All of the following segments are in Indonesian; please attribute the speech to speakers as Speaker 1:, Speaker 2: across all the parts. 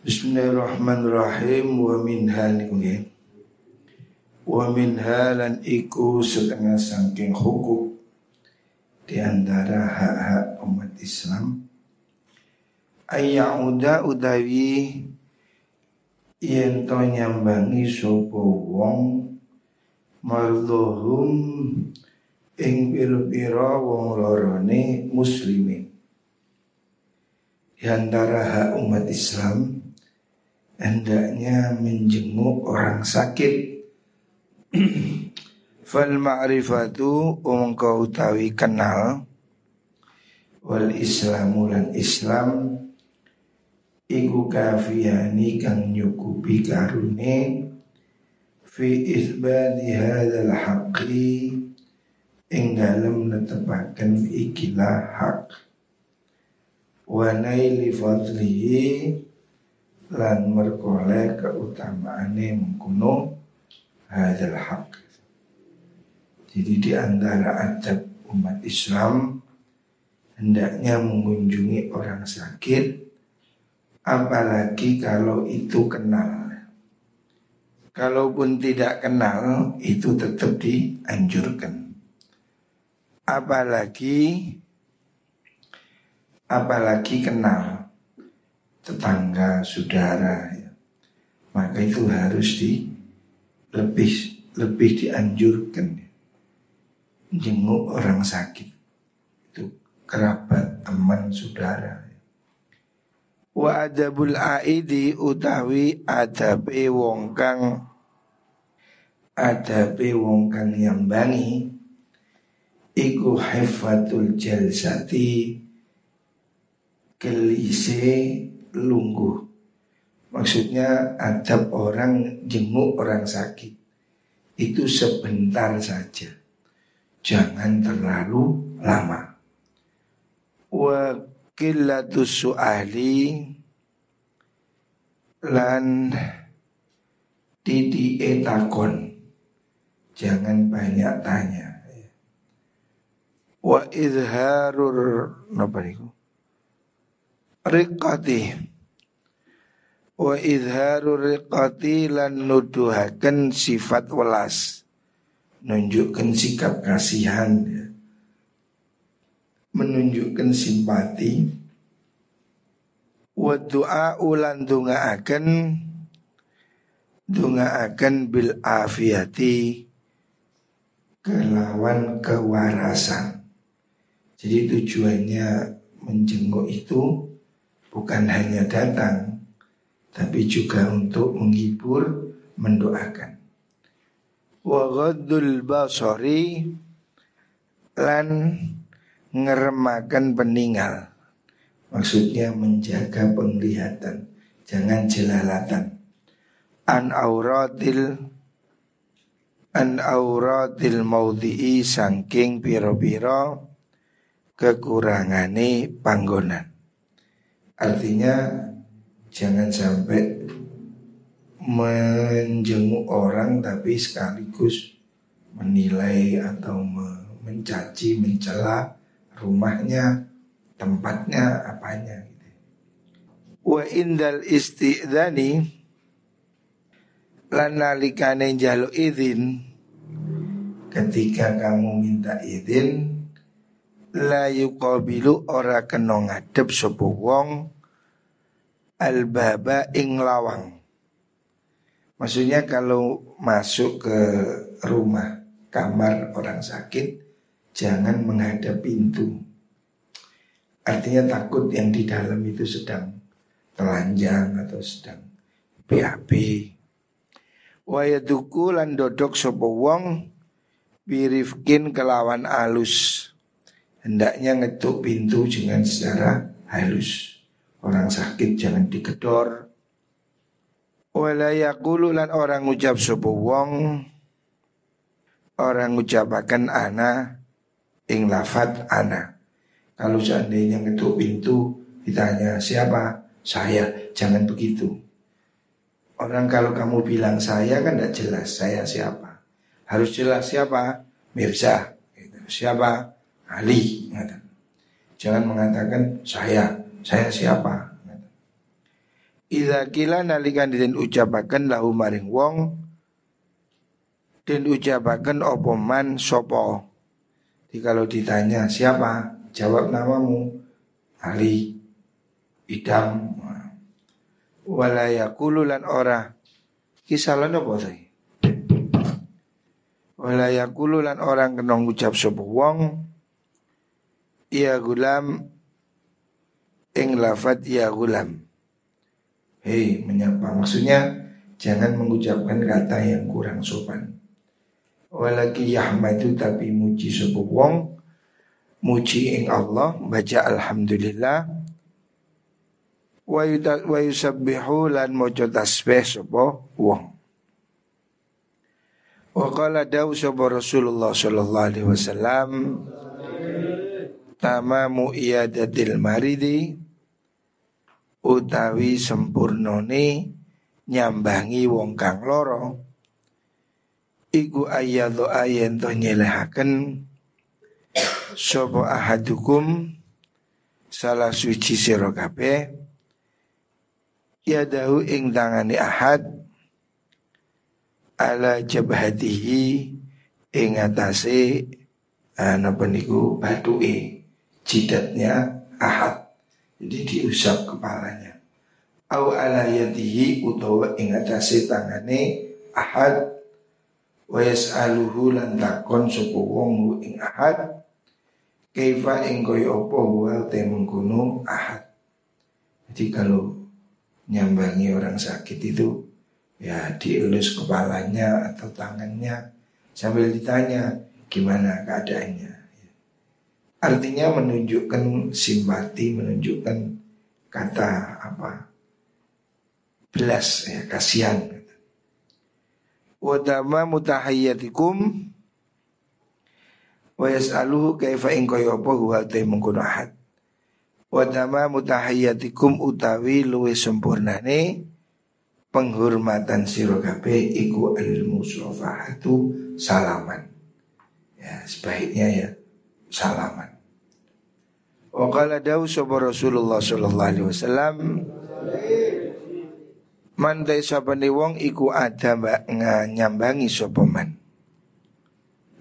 Speaker 1: Bismillahirrahmanirrahim. Wa minha niku Wa minha lan iku setengah saking hukum di antara hak-hak umat Islam. Ayyauda udawi yen to nyambangi sapa wong mardhum ing pira-pira wong lorone muslimin. Di antara hak umat Islam hendaknya menjenguk orang sakit. Fal ma'rifatu kau utawi kenal. Wal islamu lan islam. Iku kafiyani kang nyukupi karune. Fi isbati hadzal haqqi ing dalem netepaken ikilah hak. Wa naili fadlihi lan merkoleh keutamaane mengkuno hadal hak. Jadi di antara adab umat Islam hendaknya mengunjungi orang sakit apalagi kalau itu kenal. Kalaupun tidak kenal itu tetap dianjurkan. Apalagi apalagi kenal tetangga, saudara, ya. maka itu harus di lebih lebih dianjurkan ya. jenguk orang sakit itu kerabat, teman, saudara. Wa adabul aidi utawi adabe wong kang adabe wong kang nyambangi iku hifatul jalsati kelise lungguh. Maksudnya adab orang jenguk orang sakit itu sebentar saja. Jangan terlalu lama. Wa qillatus su'ali lan titi etakon. Jangan banyak tanya. Wa izharur napa? Riqati. Wa izharu riqati lan nuduhaken sifat welas. Menunjukkan sikap kasihan. Menunjukkan simpati. Wa du'a ulan dungaaken. Dungaaken bil afiati kelawan kewarasan. Jadi tujuannya menjenguk itu bukan hanya datang tapi juga untuk menghibur, mendoakan. Wa ghaddul basari lan ngeremakan peninggal. Maksudnya menjaga penglihatan, jangan jelalatan. An auratil an auratil maudhi'i sangking piro-piro kekurangane panggonan. Artinya Jangan sampai menjenguk orang tapi sekaligus menilai atau mencaci, mencela rumahnya, tempatnya, apanya gitu. Wa indal isti'dani lan nalikane njaluk izin ketika kamu minta izin la yuqabilu ora kena ngadep sapa wong al-baba ing lawang. Maksudnya kalau masuk ke rumah kamar orang sakit jangan menghadap pintu. Artinya takut yang di dalam itu sedang telanjang atau sedang BAB. Wayaduku lan dodok sapa wong birifkin kelawan alus. Hendaknya ngetuk pintu dengan secara halus. Orang sakit jangan digedor. Wala orang ucap sapa wong orang ucapakan ana ing lafat ana. Kalau seandainya ngetuk pintu ditanya siapa? Saya. Jangan begitu. Orang kalau kamu bilang saya kan tidak jelas saya siapa. Harus jelas siapa? Mirza. Gitu. Siapa? Ali. Jangan mengatakan saya. Saya siapa? Ida kila nalikan den ucapaken lahu maring wong Den ucapaken opo man sopo Jadi kalau ditanya siapa? Jawab namamu Ali Idam. Walayakulu lan ora. Kisalan apa tadi Walayakulu lan orang kenong ucap sopo wong Ya gulam Ing lafad ya gulam. Hei menyapa. Maksudnya jangan mengucapkan kata yang kurang sopan. Walaki yahmadu tapi muji sopo wong Muji ing Allah Baca Alhamdulillah. Wa yusabbihu lan mojo tasbih wong. Wa qala sopo Rasulullah sallallahu alaihi wasallam Tamamu iyadatil maridi utawi sempurnone nyambangi wong kang loro iku ayyadhu ayen to nyelehaken sapa ahadukum salah suci sira kabeh yadahu ing tangane ahad ala jabhatihi ing atase napa niku? Batuke jidatnya ahad jadi diusap kepalanya. Au ala yadihi utawa ing atase tangane ahad wa yas'aluhu lan takon sapa wong ing ahad kaifa ing koyo apa wa te mengkono ahad. Jadi kalau nyambangi orang sakit itu ya dielus kepalanya atau tangannya sambil ditanya gimana keadaannya. Artinya menunjukkan simpati, menunjukkan kata apa? Belas ya, kasihan. Wadama mutahayyatikum wa yas'aluhu kaifa in apa huwa. Wadama mutahayyatikum utawi luwe sempurnane penghormatan sira kabeh iku al musafahatu salaman. Ya, sebaiknya ya salaman. Wa qala dawu sapa Rasulullah sallallahu alaihi wasallam Man dai sapane wong iku ada nyambangi sapa man.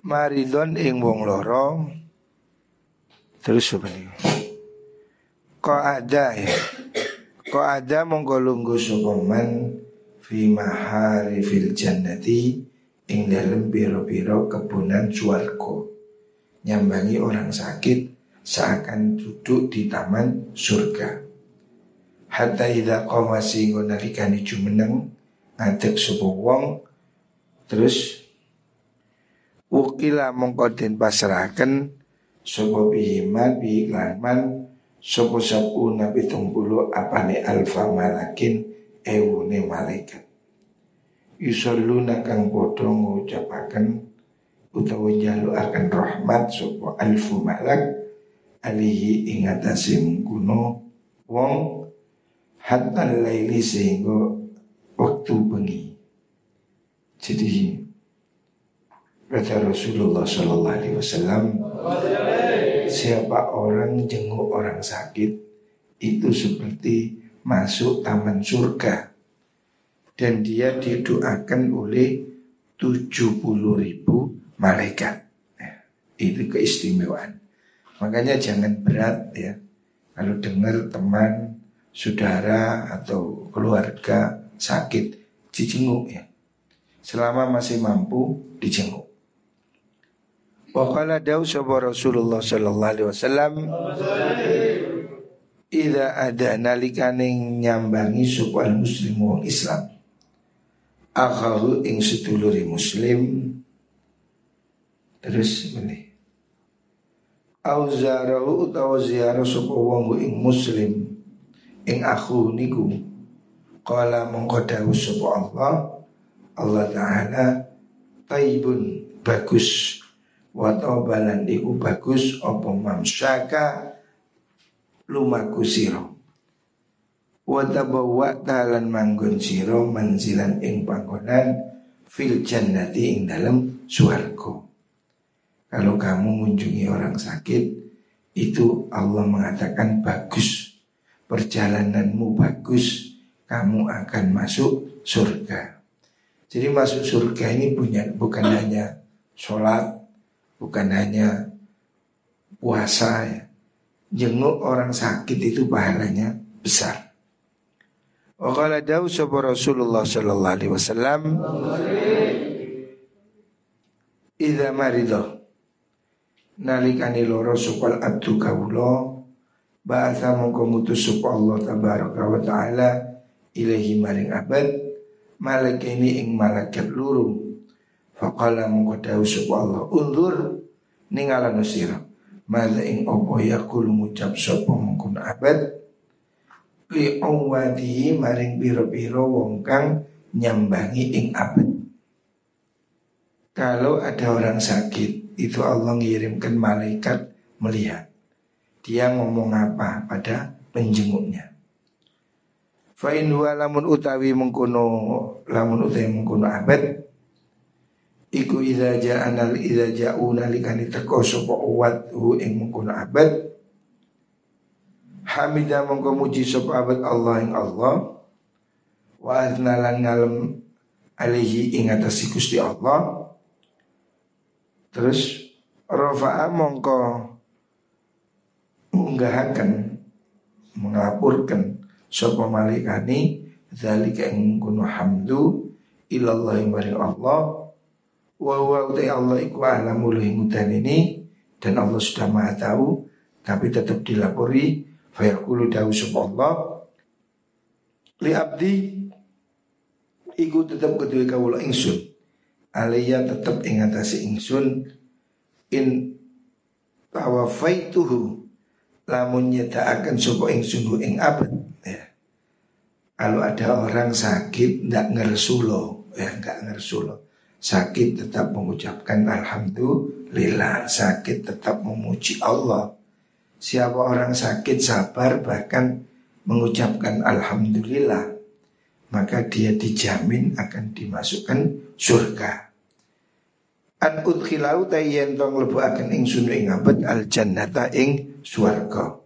Speaker 1: Maridon ing wong loro terus sapa niku. Kok ada ya. Kok ada monggo lungguh sapa man fi mahari fil jannati ing dalem biro-biro kebunan swarga. Nyambangi orang sakit seakan duduk di taman surga. Hatta idza qama singgo nalikane jumeneng ngadeg sapa wong terus Ukila mongko den pasrahaken sapa bihima bi iklanman sapa sabuna pitung apane alfa malakin ewune malaikat. Yusalluna kang padha ngucapaken utawa akan rahmat sapa alfu malak alihi ingatasi mengkuno wong hatta laili sehingga waktu bengi. Jadi kata Rasulullah Sallallahu Alaihi Wasallam siapa orang jenguk orang sakit itu seperti masuk taman surga dan dia didoakan oleh 70 ribu malaikat. Nah, itu keistimewaan. Makanya jangan berat ya. Kalau dengar teman, saudara atau keluarga sakit Dijenguk ya. Selama masih mampu dijenguk. Waqala dawu sapa Rasulullah sallallahu alaihi wasallam Ida ada nalikane nyambangi supaya muslim wong Islam Akhahu ing seduluri muslim. Terus ini au zarahu utawa ziarah sapa wong ing muslim ing aku niku. Qala mongko dawuh sapa Allah. Allah taala taibun bagus. Wa taubalan iku bagus apa mamsaka lumaku sira. Wa tabawwa talan manggon sira manzilan ing panggonan fil jannati ing dalem swarga kalau kamu mengunjungi orang sakit Itu Allah mengatakan bagus Perjalananmu bagus kamu akan masuk surga. Jadi masuk surga ini punya bukan hanya sholat, bukan hanya puasa ya. Jenguk orang sakit itu pahalanya besar. Wa qala dawu Rasulullah sallallahu alaihi wasallam Idza marido nalikani loro supal abdu kawula ba'atha mongko mutus Allah tabaraka wa taala ilahi maring abad. Ini ing malaikat luru. Faqala mongko dawu sapa Allah undur ningalano sira. Mala ing opo yakulu ngucap sapa mongko abad? Li awadi maring biro-biro wong kang nyambangi ing abad kalau ada orang sakit, itu Allah ngirimkan malaikat melihat. Dia ngomong apa pada penjenguknya. Fa'in huwa lamun utawi mengkuno lamun utawi mengkuno abad Iku idza ja'ana idza ja'una likani teko sapa uwat hu ing mengkuno abad Hamidah mongko muji sapa abad Allah ing Allah Wa aznalan ngalem alihi ing atas Gusti Allah Terus Rafa'a mongko Menggahakan Mengapurkan Sopo malikani Zalika ing kuno hamdu Ilallah maring Allah Wa huwa Allah iku alamul ini Dan Allah sudah maha tahu Tapi tetap dilapori Fayaqulu dawu sopo Allah. Li abdi Iku tetap kedua kawula ingsun alaiya tetap ingatasi ingsun in tawafaituhu lamun nyedaaken sapa ingsun ing abad. Ya. Kalau ada orang sakit ndak ngersulo ya nggak ngersulo. Sakit tetap mengucapkan alhamdulillah sakit tetap memuji Allah. Siapa orang sakit sabar bahkan mengucapkan alhamdulillah maka dia dijamin akan dimasukkan surga An udkhilau tayyen tong lebu akan ing sunu ing abad al jannata ing swarga.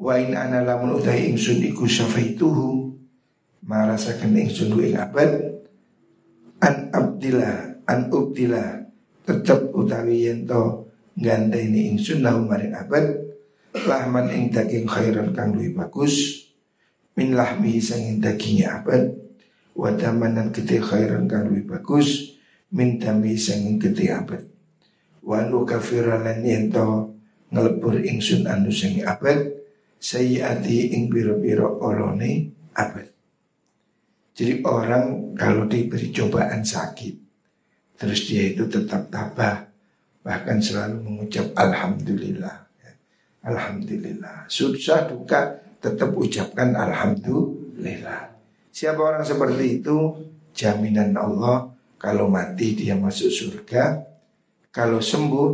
Speaker 1: Wa in ana lamun utahi ing sun iku syafaituhu ing sunu ing abad an abdillah an ubdillah tetep utawi yen to ganteni ing sunnah maring abad lahman ing daging khairan kang luwih bagus min lahmi sanging dagingnya abad wadamanan kita khairan kang luwih bagus minta sanging gede abad wa kafiralan yento ngelebur ingsun anu sing abad sayyati ing biro-biro olone abad jadi orang kalau diberi cobaan sakit terus dia itu tetap tabah bahkan selalu mengucap alhamdulillah alhamdulillah. Susah duka tetap ucapkan alhamdulillah. Siapa orang seperti itu? Jaminan Allah kalau mati dia masuk surga. Kalau sembuh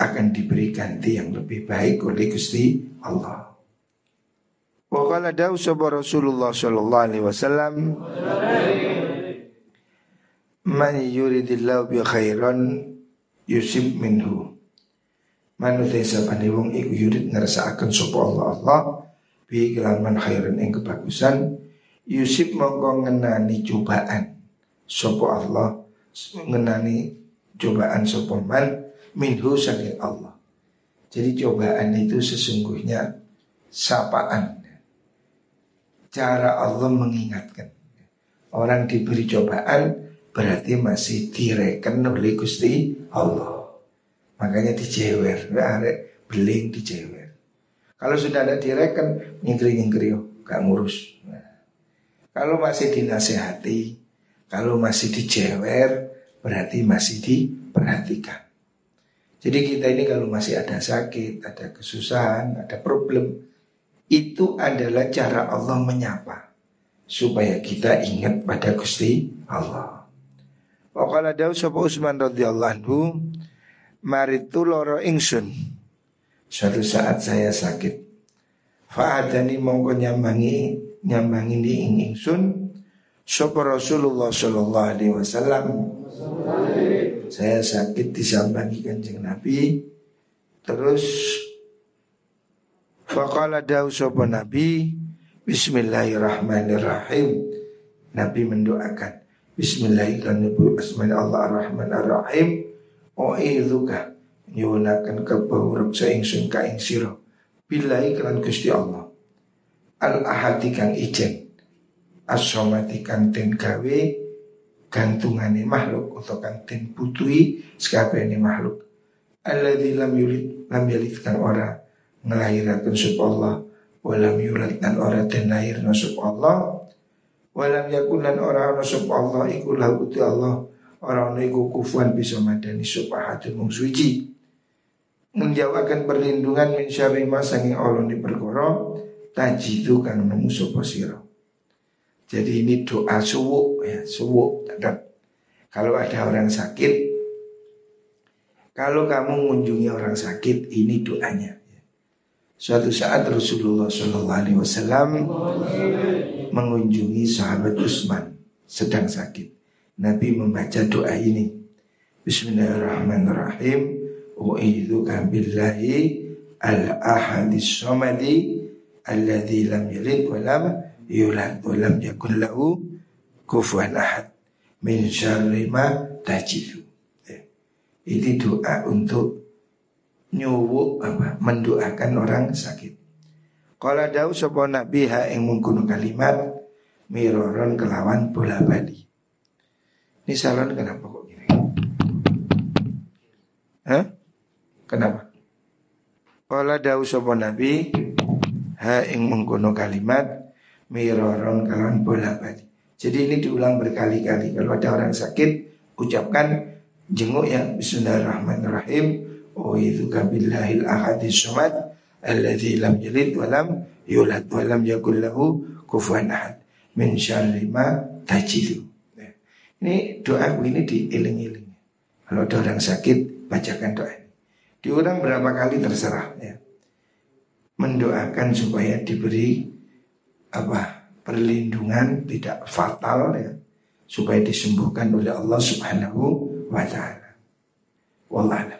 Speaker 1: akan diberi ganti yang lebih baik oleh Gusti Allah. Wa qala dawu Rasulullah sallallahu alaihi wasallam. Man yuridillahu bi khairan yusib minhu. Manusia sapane wong iku yurid ngrasakaken sapa Allah. Allah bi kelaman khairan ing kebagusan yusib mongko ngenani cobaan Sopo Allah mengenani cobaan sopo man minhu saking Allah. Jadi cobaan itu sesungguhnya sapaan. Cara Allah mengingatkan. Orang diberi cobaan berarti masih direken oleh Gusti Allah. Makanya dijewer, arek beling dijewer. Kalau sudah ada direken, nyingkri-nyingkri, gak ngurus. Nah, kalau masih dinasehati, kalau masih dijewer berarti masih diperhatikan. Jadi kita ini kalau masih ada sakit, ada kesusahan, ada problem, itu adalah cara Allah menyapa supaya kita ingat pada Gusti Allah. Wakala dawu sapa Utsman radhiyallahu anhu, maritu loro ingsun. Suatu saat saya sakit. Fa'adani mongko nyambangi nyambangi di ingsun Sopo Rasulullah Shallallahu Alaihi Wasallam Saya sakit disambangi kanjeng Nabi Terus Fakala dawu sopo Nabi Bismillahirrahmanirrahim. Nabi mendoakan Bismillahirrahmanirrahim. Allah Ar-Rahman Ar-Rahim. O idzuka nyuwunaken kepawuruk saingsun ka ing sira. Billahi kelan Gusti Allah. Al ahadi kang ijen. As-somati kang gawe gantungane makhluk atau kang putui sekabehane makhluk. Alladzi lam yulid lam yalid kang ora ngelahiraken sub Allah. Walam yulad dan ora den lahir nasub Allah. Walam yakun lan ora ana sub Allah iku lahu Allah. Ora ana iku kufuan bisa madani sub ahadun mung suci. Perlindungan min syarri ma sanging Allah ni perkara tajidu kang nemu sapa sira jadi ini doa suwuk ya suwuk kalau ada orang sakit kalau kamu mengunjungi orang sakit ini doanya Suatu saat Rasulullah Shallallahu Alaihi Wasallam mengunjungi sahabat Utsman sedang sakit. Nabi membaca doa ini. Bismillahirrahmanirrahim. U'idzuka billahi al-ahadis somadi alladzi lam yalid wa lam yulad wa lam yakun lahu kufuwan ahad min syarri ma tajidu. Eh, ini doa untuk nyuwuk apa mendoakan orang sakit. Kala dau sapa nabi ha ing mungkunu kalimat miroron kelawan bola bali. Ini salon kenapa kok gini? Hah? Kenapa? Kala dau sapa nabi ha ing mungkunu kalimat miroron kelawan bola bali. Jadi ini diulang berkali-kali. Kalau ada orang sakit, ucapkan jenguk ya Bismillahirrahmanirrahim Uidzuka billahil ahadis somad Alladhi lam yalid walam yulad walam yakul lahu ahad Min tajidu ya. Ini doa ini diiling-iling Kalau ada orang sakit bacakan doa ini Diulang berapa kali terserah ya Mendoakan supaya diberi apa perlindungan tidak fatal ya supaya disembuhkan oleh Allah Subhanahu wa taala. Wallahu